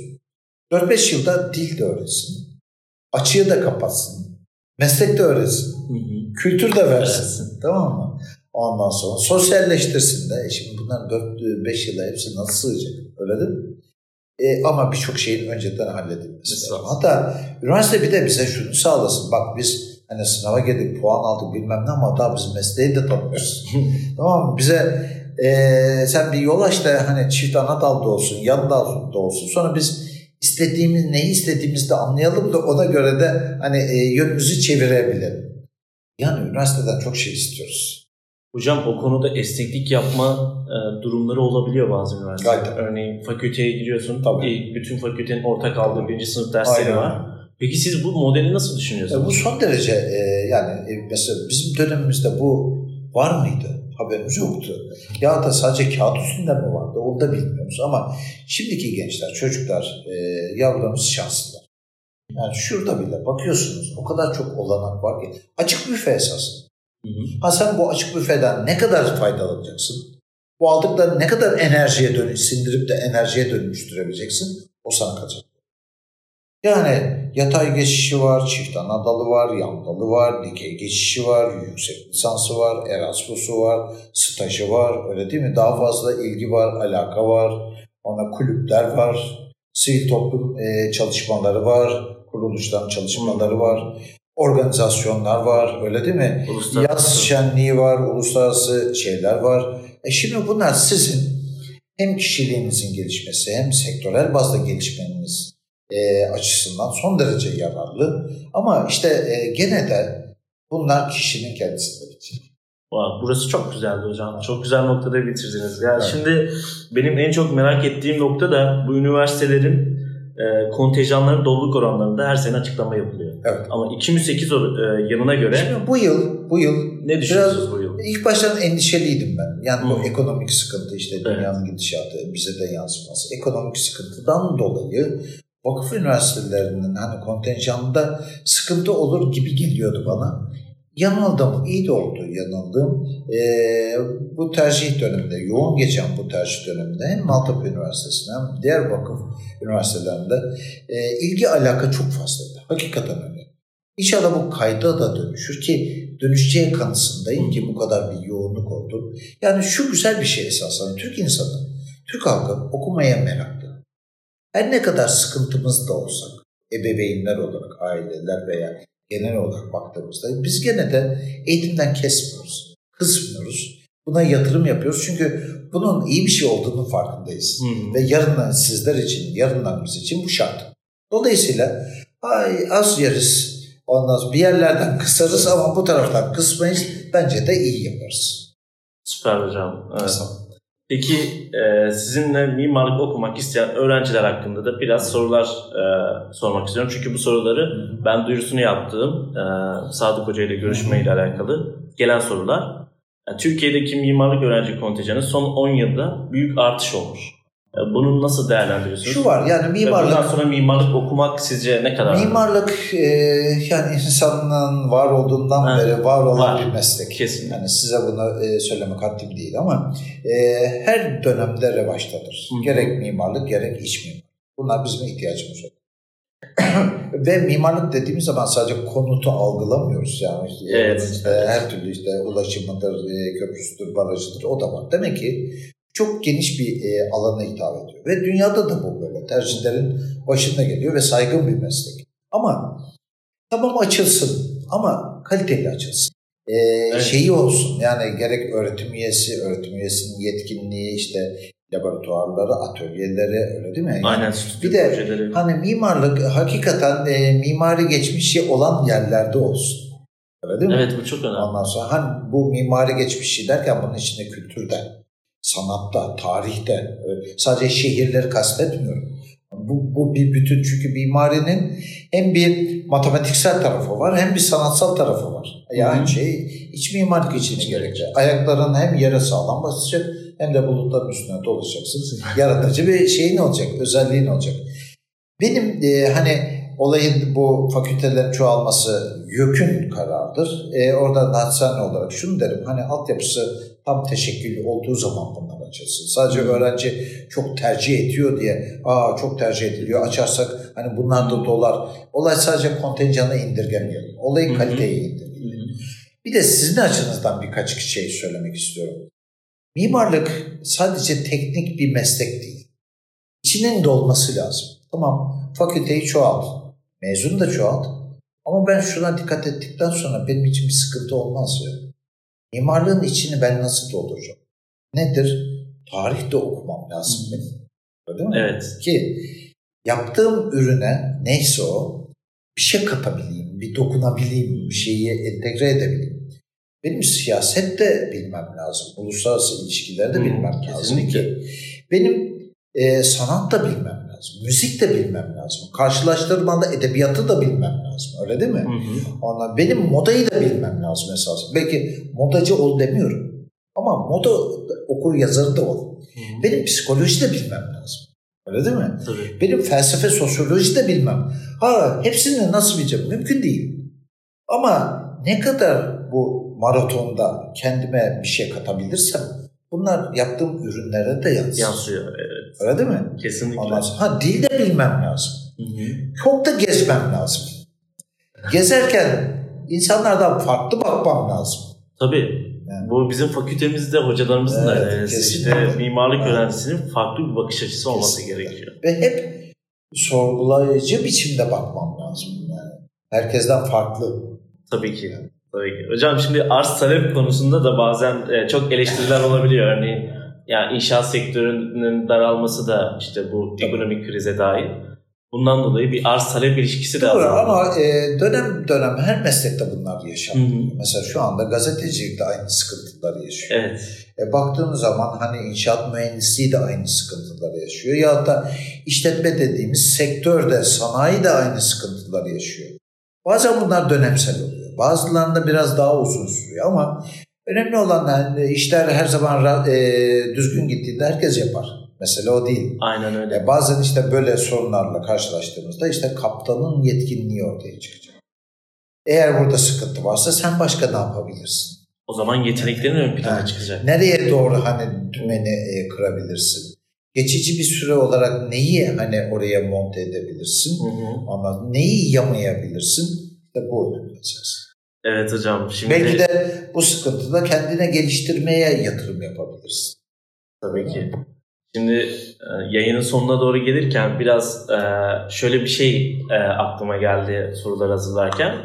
4-5 yılda dil de öğretsin. Açığı da kapatsın. Meslek de öğretsin. Hı hı. Kültür de versin. versin. Tamam mı? Ondan sonra sosyalleştirsin de. E şimdi bunların 4-5 yıla hepsi nasıl sığacak? Öyle değil mi? E, ama birçok şeyin önceden halledilmesi lazım. Hatta üniversite bir de bize şunu sağlasın. Bak biz hani sınava girdik, puan aldık bilmem ne ama daha biz mesleği de tanımıyoruz. tamam mı? Bize e, sen bir yol aç da hani çift ana dalda olsun, yan dalda olsun. Sonra biz istediğimiz, neyi istediğimizi de anlayalım da ona göre de hani e, yönümüzü çevirebilelim. Yani üniversiteden çok şey istiyoruz. Hocam o konuda esneklik yapma e, durumları olabiliyor bazı üniversitelerde. Örneğin fakülteye giriyorsun. Tabii. bütün fakültenin ortak aldığı birinci sınıf dersleri Aynen. var. Peki siz bu modeli nasıl düşünüyorsunuz? E, bu son derece e, yani e, mesela bizim dönemimizde bu var mıydı? Haberimiz yoktu. Ya da sadece kağıt üstünde mi vardı? Onu da bilmiyoruz ama şimdiki gençler, çocuklar, e, yavrularımız şanslılar. Yani şurada bile bakıyorsunuz o kadar çok olanak var ki. Açık büfe esasında. Hı hı. Ha sen bu açık büfeden ne kadar faydalanacaksın? Bu aldıklarını ne kadar enerjiye dönüş, sindirip de enerjiye dönüştürebileceksin? O sana kalacak. Yani yatay geçişi var, çift ana dalı var, yan dalı var, dikey geçişi var, yüksek lisansı var, Erasmus'u var, stajı var, öyle değil mi? Daha fazla ilgi var, alaka var, ona kulüpler var, sivil toplum e, çalışmaları var, kuruluşların çalışmaları var, organizasyonlar var, öyle değil mi? Yaz şenliği var, uluslararası şeyler var. E şimdi bunlar sizin hem kişiliğinizin gelişmesi hem sektörel bazda gelişmeniz e, açısından son derece yararlı. Ama işte e, gene de bunlar kişinin kendisinde bitiyor. Burası çok güzeldi hocam. Çok güzel noktada bitirdiniz. Yani evet. şimdi benim en çok merak ettiğim nokta da bu üniversitelerin e, kontenjanların doluluk oranlarında her sene açıklama yapılıyor. Evet. Ama 2008 e, yılına göre Şimdi bu yıl bu yıl ne düşünüyorsunuz bu yıl? İlk baştan endişeliydim ben. Yani hmm. bu ekonomik sıkıntı işte dünyanın evet. gidişatı bize de yansıması. Ekonomik sıkıntıdan dolayı vakıf üniversitelerinin hani kontenjanında sıkıntı olur gibi geliyordu bana. Yanıldım, iyi de oldu yanıldım. Ee, bu tercih döneminde, yoğun geçen bu tercih döneminde hem Maltepe Üniversitesi'nde hem diğer vakıf üniversitelerinde e, ilgi alaka çok fazlaydı. Hakikaten öyle. İnşallah bu kayda da dönüşür ki dönüşeceği kanısındayım ki bu kadar bir yoğunluk oldu. Yani şu güzel bir şey esasen Türk insanı, Türk halkı okumaya merak her ne kadar sıkıntımız da olsak, ebeveynler olarak, aileler veya genel olarak baktığımızda biz gene de eğitimden kesmiyoruz, kısmıyoruz. Buna yatırım yapıyoruz çünkü bunun iyi bir şey olduğunu farkındayız. Hı Ve yarından sizler için, yarınlarımız için bu şart. Dolayısıyla ay, az yeriz, ondan sonra bir yerlerden kısarız ama bu taraftan kısmayız. Bence de iyi yaparız. Süper hocam. Evet. Peki e, sizinle mimarlık okumak isteyen öğrenciler hakkında da biraz sorular e, sormak istiyorum. Çünkü bu soruları ben duyurusunu yaptığım e, Sadık Hoca ile görüşmeyle alakalı gelen sorular. Yani Türkiye'deki mimarlık öğrenci kontenjanı son 10 yılda büyük artış olmuş. E, bunu nasıl değerlendiriyorsunuz? Şu var yani mimarlık... Ve bundan sonra mimarlık okumak sizce ne kadar? Mimarlık e, yani insanın var olduğundan ha, beri var olan var. bir meslek. Kesinlikle. Yani size bunu e, söylemek haddim değil ama e, her dönemde revaçtadır. Hı. Gerek mimarlık gerek iç mimarlık. Bunlar bizim ihtiyacımız var. Ve mimarlık dediğimiz zaman sadece konutu algılamıyoruz yani işte, evet. işte her türlü işte ulaşımıdır, köprüsüdür, barajıdır o da var. Demek ki Çok geniş bir e, alana hitap ediyor. Ve dünyada da bu böyle. Tercihlerin başında geliyor ve saygın bir meslek. Ama tamam açılsın ama kaliteli açılsın. Ee, Evet. Şeyi olsun yani gerek öğretim üyesi, öğretim üyesinin yetkinliği işte laboratuvarları, atölyeleri öyle değil mi? Yani Aynen Bir de projeleri. Hani mimarlık hakikaten e, mimari geçmişi olan yerlerde olsun. Öyle değil mi? Evet bu çok önemli. Ondan sonra hani bu mimari geçmişi derken bunun içinde kültürde, sanatta, tarihte, sadece şehirleri kastetmiyorum. Bu, bu bir bütün çünkü mimarinin hem bir matematiksel tarafı var hem bir sanatsal tarafı var. Yani Hı hı. şey iç mimarlık için gerekli. Ayakların hem yere sağlam basacak hem de bulutların üstüne dolaşacaksın. Yaratıcı bir şeyin olacak, özelliğin olacak. Benim e, hani olayın bu fakültelerin çoğalması YÖK'ün kararıdır. E, orada naçizane olarak şunu derim hani altyapısı tam teşekküllü olduğu zaman bunlar açılsın. Sadece öğrenci çok tercih ediyor diye aa çok tercih ediliyor açarsak hani bunlar da dolar. Olay sadece kontenjanı indirgemeyelim. Hı. kaliteyi indirgeyelim. Bir de sizin açınızdan birkaç şey söylemek istiyorum. Mimarlık sadece teknik bir meslek değil. İçinin dolması lazım. Tamam fakülteyi çoğalt. Mezun da çoğalt. Ama ben şuna dikkat ettikten sonra benim için bir sıkıntı olmaz ya. Mimarlığın içini ben nasıl dolduracağım? Nedir? Tarih de okumam lazım benim. Öyle mi? Evet. Ki yaptığım ürüne neyse o bir şey katabileyim, bir dokunabileyim, bir şeyi entegre edebileyim. Benim siyaset de bilmem lazım. Uluslararası ilişkileri de bilmem lazım kesinlikle. ki. Benim e, sanat da bilmem lazım. Müzik de bilmem lazım. Karşılaştırmalı edebiyatı da bilmem lazım. Öyle değil mi? Hı hı. Ondan benim modayı da bilmem lazım esas. Belki modacı ol demiyorum. Ama moda okur yazarı da ol. Benim psikoloji de bilmem lazım. Öyle değil mi? Tabii. Benim felsefe, sosyoloji de bilmem. Ha hepsini nasıl bileceğim? Mümkün değil. Ama ne kadar bu maratonda kendime bir şey katabilirsem bunlar yaptığım ürünlere de yansır. Yansıyor. Evet. Öyle değil mi? Kesinlikle. Ondan sonra, ha dil de bilmem lazım. Hı hı. Çok da gezmem lazım. Gezerken insanlardan farklı bakmam lazım. Tabii. Yani. Bu bizim fakültemizde hocalarımızın da Evet, yani kesinlikle. işte mimarlık Evet. öğrencisinin farklı bir bakış açısı olması Kesinlikle. gerekiyor. Ve hep sorgulayıcı biçimde bakmam lazım. Yani herkesten farklı. Tabii ki. Tabii ki. Hocam şimdi arz talep konusunda da bazen e, çok eleştiriler olabiliyor. Örneğin yani inşaat sektörünün daralması da işte bu ekonomik krize dahil. Bundan dolayı bir arz talep ilişkisi de Doğru ama e, dönem dönem her meslekte bunlar yaşanıyor. Mesela şu anda gazetecilik de aynı sıkıntıları yaşıyor. Evet. E, baktığımız zaman hani inşaat mühendisliği de aynı sıkıntıları yaşıyor. Ya da işletme dediğimiz sektörde, sanayi de aynı sıkıntıları yaşıyor. Bazen bunlar dönemsel oluyor. Bazılarında biraz daha uzun sürüyor ama önemli olan yani işler her zaman e, düzgün gittiğinde herkes yapar. Mesele o değil. Aynen öyle. E, bazen işte böyle sorunlarla karşılaştığımızda işte kaptanın yetkinliği ortaya çıkacak. Eğer burada sıkıntı varsa sen başka ne yapabilirsin? O zaman yeteneklerin ön plana Evet. çıkacak. Nereye doğru hani dümeni e, kırabilirsin? Geçici bir süre olarak neyi hani oraya monte edebilirsin? Hı hı. Ama neyi yamayabilirsin? İşte bu önemli esas. Evet hocam. Şimdi Belki de bu sıkıntıda kendine geliştirmeye yatırım yapabilirsin. Tabii ki. Şimdi e, yayının sonuna doğru gelirken biraz e, şöyle bir şey e, aklıma geldi sorular hazırlarken.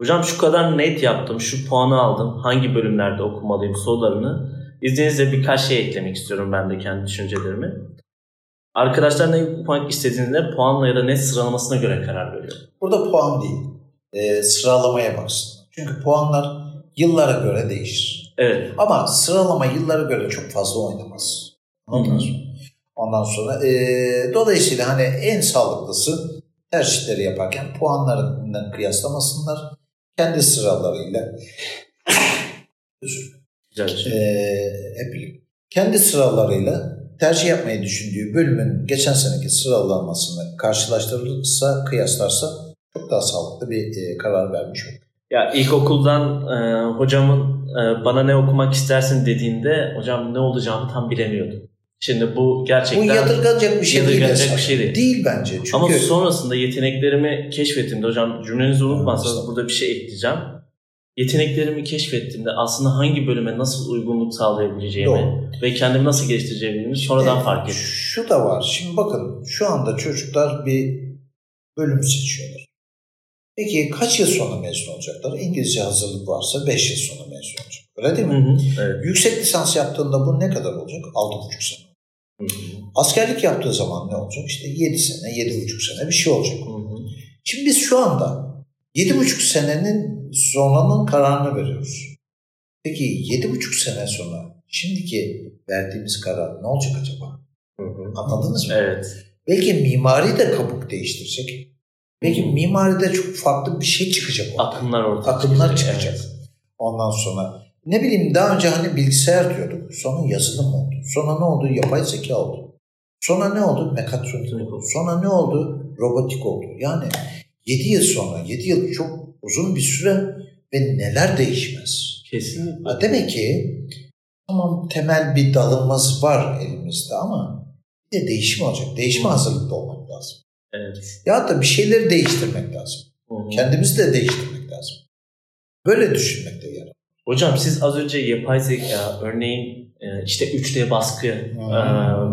Hocam şu kadar net yaptım, şu puanı aldım, hangi bölümlerde okumalıyım sorularını izninizle birkaç şey eklemek istiyorum ben de kendi düşüncelerimi. Arkadaşlar ne okumak istediğinde puanla ya da net sıralamasına göre karar veriyor. Burada puan değil, e, sıralamaya baksınlar. Çünkü puanlar yıllara göre değişir. Evet, Ama sıralama yıllara göre çok fazla oynamaz. Hı. sonra, ondan sonra e, dolayısıyla hani en sağlıklısı tercihleri yaparken puanlarından kıyaslamasınlar. Kendi sıralarıyla güzel e, hep kendi sıralarıyla tercih yapmayı düşündüğü bölümün geçen seneki sıralamasını karşılaştırırsa, kıyaslarsa çok daha sağlıklı bir e, karar vermiş olur. Ya ilkokuldan e, hocamın e, bana ne okumak istersin dediğinde hocam ne olacağımı tam bilemiyordum. Şimdi bu gerçekten... Bu yadırganacak bir şey değil. yadırganacak esas. bir şey değil. Değil bence. Çünkü Ama sonrasında yeteneklerimi keşfettiğimde hocam cümlenizi unutmazsanız burada bir şey ekleyeceğim. yeteneklerimi keşfettiğimde aslında hangi bölüme nasıl uygunluk sağlayabileceğimi Doğru. ve kendimi nasıl geliştireceğimi sonradan Evet, fark ettim. Şu da var. Şimdi bakın şu anda çocuklar bir bölüm seçiyorlar. Peki kaç yıl sonra mezun olacaklar? İngilizce hazırlık varsa 5 yıl sonra mezun olacak. Öyle değil Hı mi? hı, evet. Yüksek lisans yaptığında bu ne kadar olacak? 6,5 sene. Hı hı, Askerlik yaptığı zaman ne olacak? İşte 7 sene, 7,5 sene bir şey olacak. hı hı. Şimdi biz şu anda 7,5 senenin sonranın kararını veriyoruz. Peki 7,5 sene sonra şimdiki verdiğimiz karar ne olacak acaba? Hı hı. Anladınız mı? Evet. Belki mimari de kabuk değiştirecek. Belki mimaride çok farklı bir şey çıkacak orada. Akımlar ortaya Akımlar çıkacak, çıkacak. evet. Ondan sonra ne bileyim daha önce hani bilgisayar diyorduk. Sonra yazılım oldu. Sonra ne oldu? Yapay zeka oldu. Sonra ne oldu? Mekatronik oldu. Sonra ne oldu? Robotik oldu. Yani 7 yıl sonra, 7 yıl çok uzun bir süre ve neler değişmez. Kesinlikle. Ha, Demek ki tamam temel bir dalımız var elimizde ama bir de değişim olacak. Değişime hazırlıklı olmak lazım. Evet. Ya da bir şeyleri değiştirmek lazım. Hı. Kendimizi de değiştirmek lazım. Böyle düşünmekte yarar. Hocam siz az önce yapay zeka örneğin e, işte 3D baskı e,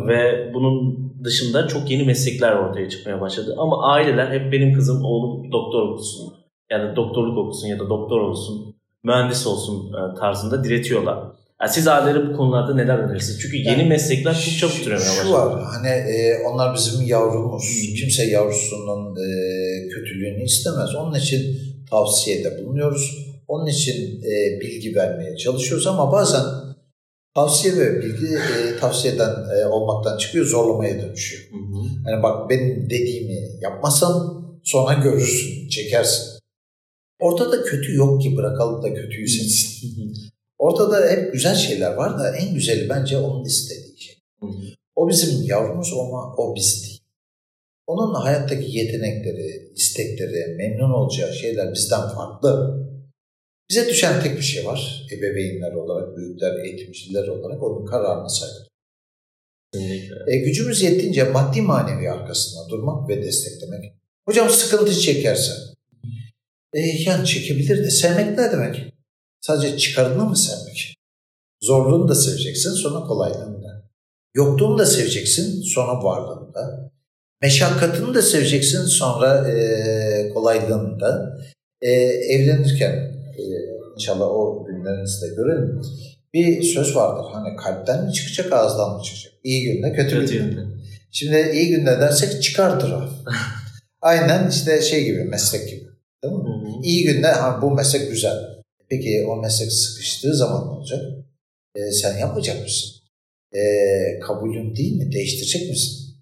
ve bunun dışında çok yeni meslekler ortaya çıkmaya başladı. Ama aileler hep benim kızım oğlum doktor okusun ya da doktorluk okusun ya da doktor olsun mühendis olsun e, tarzında diretiyorlar. Yani siz ailelere bu konularda neler önerirsiniz? Çünkü yeni Yani meslekler çok çabuk Şu- türemeye Şu başladı. var hani e, onlar bizim yavrumuz. Kimse yavrusunun e, kötülüğünü istemez. Onun için tavsiyede bulunuyoruz. Onun için e, bilgi vermeye çalışıyoruz ama bazen tavsiye ve bilgi e, tavsiyeden e, olmaktan çıkıyor zorlamaya dönüşüyor. Hı hı. Yani bak benim dediğimi yapmasan sonra görürsün, çekersin. Ortada kötü yok ki bırakalım da kötüyü seçsin. Ortada hep güzel şeyler var da en güzeli bence onun istediği şey. O bizim yavrumuz ama o biz değil. Onun hayattaki yetenekleri, istekleri, memnun olacağı şeyler bizden farklı. Bize düşen tek bir şey var. Ebeveynler olarak, büyükler, eğitimciler olarak onun kararına saygı. E, gücümüz yettiğince maddi manevi arkasında durmak ve desteklemek. Hocam sıkıntı çekerse. E, yani çekebilir de sevmek ne demek? Sadece çıkarını mı sevmek? Zorluğunu da seveceksin sonra kolaylığını da. Yokluğunu da seveceksin sonra varlığını da. Meşakkatını da seveceksin sonra e, kolaylığını da. E, evlenirken e, inşallah o günlerinizi de görelim. Bir söz vardır hani kalpten mi çıkacak ağızdan mı çıkacak? İyi günde kötü, Kötü günde. yönde. Şimdi iyi günde dersek çıkardır o. Aynen işte şey gibi meslek gibi. Değil mi? Hı hı. İyi günde ha, bu meslek güzel. Peki o meslek sıkıştığı zaman ne olacak? E, sen yapmayacak mısın? E, kabulün değil mi? Değiştirecek misin?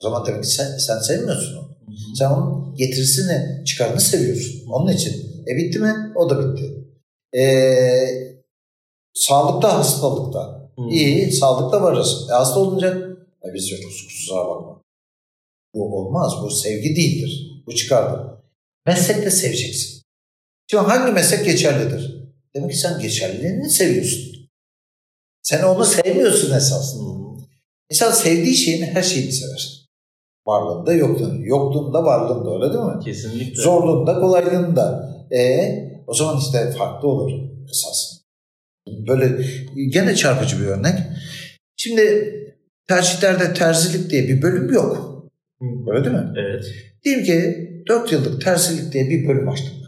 O zaman demek ki sen, sen sevmiyorsun onu. Hı hı. Sen onun getirisini, çıkarını seviyorsun. Onun için. E bitti mi? O da bitti. E, sağlıkta, hastalıkta. Hı. İyi, sağlıkta varız. E, hasta olunca e, biz yokuz kusura bakma. Bu olmaz. Bu sevgi değildir. Bu çıkardır. Meslekte seveceksin. Şimdi hangi meslek geçerlidir? Demek ki sen geçerliliğini seviyorsun. Sen onu sevmiyorsun esasında. İnsan sevdiği şeyin her şeyini sever. Varlığında yokluğunda. Yokluğunda varlığında öyle değil mi? Kesinlikle. Zorluğunda kolaylığında. E o zaman işte farklı olur esasında. Böyle gene çarpıcı bir örnek. Şimdi tercihlerde terzilik diye bir bölüm yok. Öyle değil mi? Evet. Diyelim ki 4 yıllık terzilik diye bir bölüm açtım.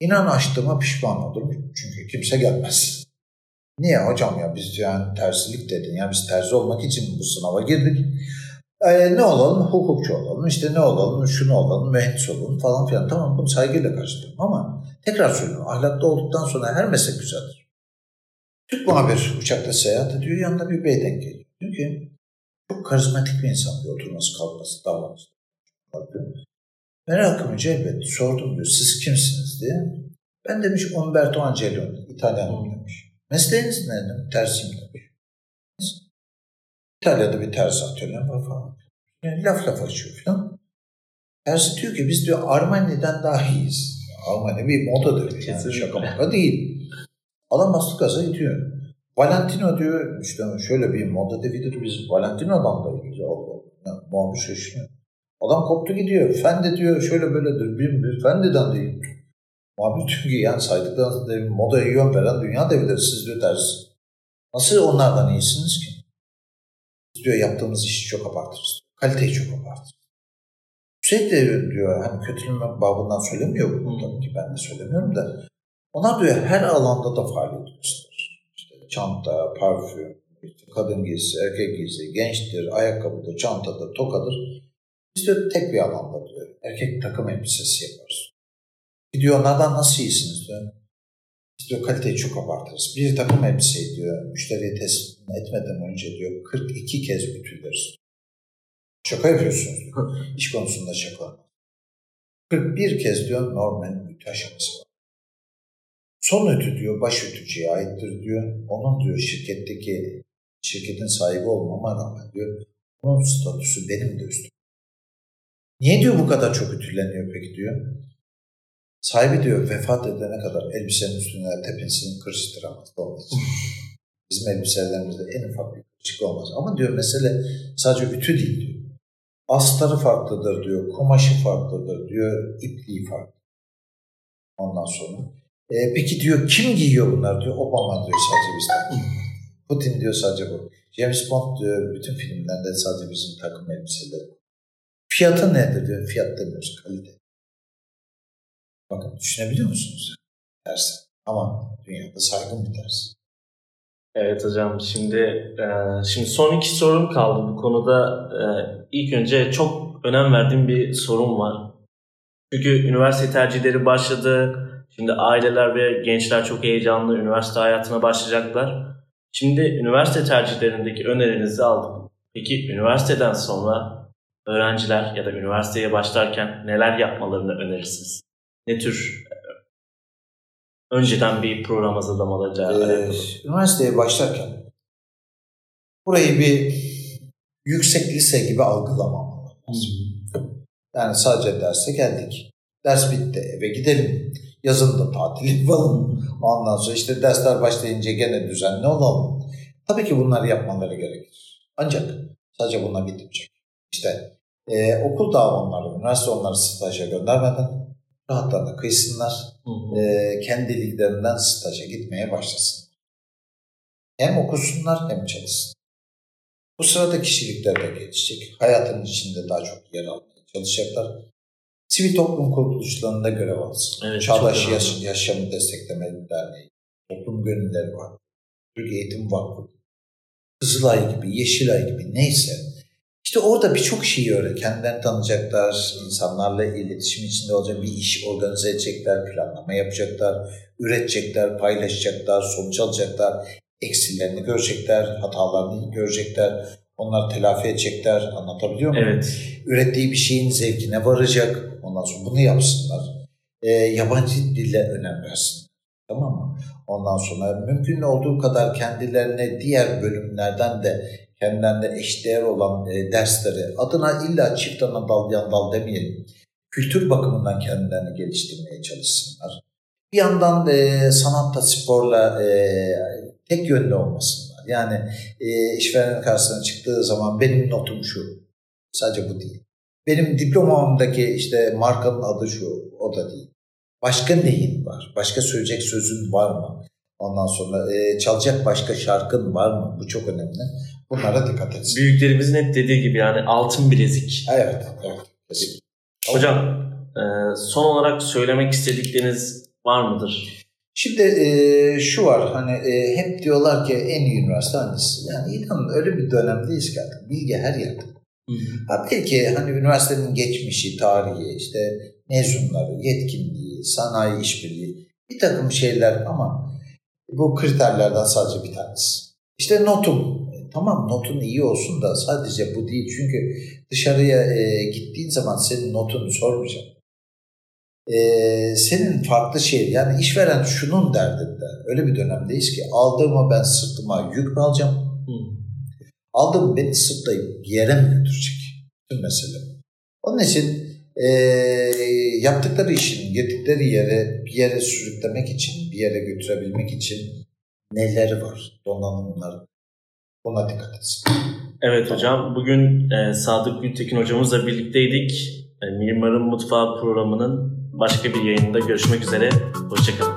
İnan açtığıma pişman olurum. Çünkü kimse gelmez. Niye hocam ya biz yani terzilik dedin ya biz terzi olmak için bu sınava girdik. Ee, ne olalım? Hukukçu olalım. işte ne olalım? Şunu olalım, mühendis olalım falan filan. Tamam bunu saygıyla karşılıyorum ama tekrar söylüyorum. Ahlaklı olduktan sonra her meslek güzeldir. Türk muhabir uçakta seyahat ediyor. Yanında bir bey denk geliyor. Diyor ki çok karizmatik bir insan diyor. Oturması, kalkması, davranması. Bakıyor. Merakımı celbetti. Sordum diyor. Siz kimsiniz diye. Ben demiş Umberto Angeloni. İtalyanım demiş. Mesleğiniz ne dedim? Tersiyim demiş. İtalya'da bir terzi atölyem var falan. Yani laf laf açıyor falan. Terzi diyor ki biz diyor Armani'den daha iyiyiz. Armani bir modadır. Yani Kesinlikle. şaka maka değil. Adam bastı gaza gidiyor. Valentino diyor işte şöyle bir moda devidir biz Valentino'dan da. Allah Allah. Yani, muhabir şaşırıyor. Adam koptu gidiyor. Fendi diyor şöyle böyledir. Bir, bir Fendi'den değil. Muhabir çünkü yani saydıklarınız devi, modaya yön veren dünya devleri siz diyor deriz. Nasıl onlardan iyisiniz ki? Biz diyor yaptığımız işi çok abartırız. Kaliteyi çok abartırız. Sürekli diyor hani kötüleme babından söylemiyor bunu tabii ki ben de söylemiyorum da onlar diyor her alanda da faaliyet gösterir. İşte çanta, parfüm, kadın giysisi, erkek giysisi, gençtir, ayakkabıdır, çantadır, tokadır. Biz diyor tek bir alanda diyor. Erkek takım elbisesi yaparız. Gidiyor onlardan nasıl iyisiniz diyor. Biz diyor kaliteyi çok abartırız. Bir takım elbiseyi diyor müşteriye teslim etmeden önce diyor 42 kez ütüleriz. Şaka yapıyorsunuz diyor. İş konusunda şaka. 41 kez diyor normal ütü aşaması var. Son ütü diyor baş ütücüye aittir diyor. Onun diyor şirketteki şirketin sahibi olmama rağmen diyor onun statüsü benim de üstüm. Niye diyor bu kadar çok ütüleniyor peki diyor. Sahibi diyor vefat edene kadar elbisenin üstüne tepensini kırıştıramaz. Bizim elbiselerimizde en ufak bir kırışık olmaz. Ama diyor mesele sadece ütü değil diyor. Astarı farklıdır diyor, kumaşı farklıdır diyor, ipliği farklı. Ondan sonra. E, peki diyor kim giyiyor bunlar diyor. Obama diyor sadece bizden. Putin diyor sadece bu. James Bond diyor bütün filmlerde sadece bizim takım elbiseleri. Fiyatı nedir diyor. Fiyat demiyoruz kalite. Bakın düşünebiliyor musunuz? Dersi. Ama dünyada saygın bir ders. Evet hocam şimdi e, şimdi son iki sorum kaldı bu konuda. E, ilk önce çok önem verdiğim bir sorun var. Çünkü üniversite tercihleri başladı. Şimdi aileler ve gençler çok heyecanlı üniversite hayatına başlayacaklar. Şimdi üniversite tercihlerindeki önerinizi aldım. Peki üniversiteden sonra öğrenciler ya da üniversiteye başlarken neler yapmalarını önerirsiniz? Ne tür önceden bir program hazırlamaları ee, Üniversiteye başlarken burayı bir yüksek lise gibi algılamamalı Yani sadece derse geldik. Ders bitti eve gidelim. Yazın da tatil yapalım. Ondan sonra işte dersler başlayınca gene düzenli olalım. Tabii ki bunları yapmaları gerekir. Ancak sadece bununla bitmeyecek. İşte e, okul da onları, üniversite onları staja göndermeden rahatlarına kıysınlar. Hı E, kendi liglerinden staja gitmeye başlasın. Hem okusunlar hem çalışsın. Bu sırada kişilikler de gelişecek. Hayatın içinde daha çok yer almaya çalışacaklar. Sivil toplum kuruluşlarında görev alsın. Evet, Çağdaş Yaş Yaşamı Destekleme Derneği, Toplum Gönülleri var. Türk Eğitim Vakfı, Kızılay gibi, Yeşilay gibi neyse işte orada birçok şeyi öyle. Kendilerini tanıyacaklar, insanlarla iletişim içinde olacak bir iş organize edecekler, planlama yapacaklar, üretecekler, paylaşacaklar, sonuç alacaklar, eksilerini görecekler, hatalarını görecekler, onlar telafi edecekler, anlatabiliyor muyum? Evet. Ürettiği bir şeyin zevkine varacak, ondan sonra bunu yapsınlar. E, yabancı dille önem versin. Tamam mı? Ondan sonra mümkün olduğu kadar kendilerine diğer bölümlerden de kendilerine eşdeğer olan e, dersleri adına illa çift ana dal yan dal demeyelim. Kültür bakımından kendilerini geliştirmeye çalışsınlar. Bir yandan e, sanatta, sporla e, tek yönlü olmasınlar. Yani e, işverenin karşısına çıktığı zaman benim notum şu. Sadece bu değil. Benim diplomamdaki işte markanın adı şu. O da değil. Başka neyin var? Başka söyleyecek sözün var mı? Ondan sonra e, çalacak başka şarkın var mı? Bu çok önemli. Bunlara dikkat etsin. Büyüklerimizin hep dediği gibi yani altın bilezik. Evet. evet. Hocam e, son olarak söylemek istedikleriniz var mıdır? Şimdi e, şu var hani e, hep diyorlar ki en iyi üniversite hangisi? Yani inanın öyle bir dönemdeyiz ki artık bilgi her yerde. Ha, belki hani üniversitenin geçmişi, tarihi, işte mezunları, yetkinliği, sanayi işbirliği bir takım şeyler ama bu kriterlerden sadece bir tanesi. İşte notum. Tamam notun iyi olsun da sadece bu değil. Çünkü dışarıya e, gittiğin zaman senin notunu sormayacak. E, senin farklı şey yani işveren şunun derdinde. Öyle bir dönemdeyiz ki aldığımı ben sırtıma yük mü alacağım? Hmm. Aldığımı beni sırtlayıp yere mi götürecek? Tüm mesele. Onun için e, yaptıkları işin girdikleri yere bir yere sürüklemek için, bir yere götürebilmek için neleri var? Donanımlar. Ona dikkat etsin. Evet hocam. Bugün e, Sadık Gültekin hocamızla birlikteydik. E, Mimarın Mutfağı programının başka bir yayında görüşmek üzere. Hoşçakalın.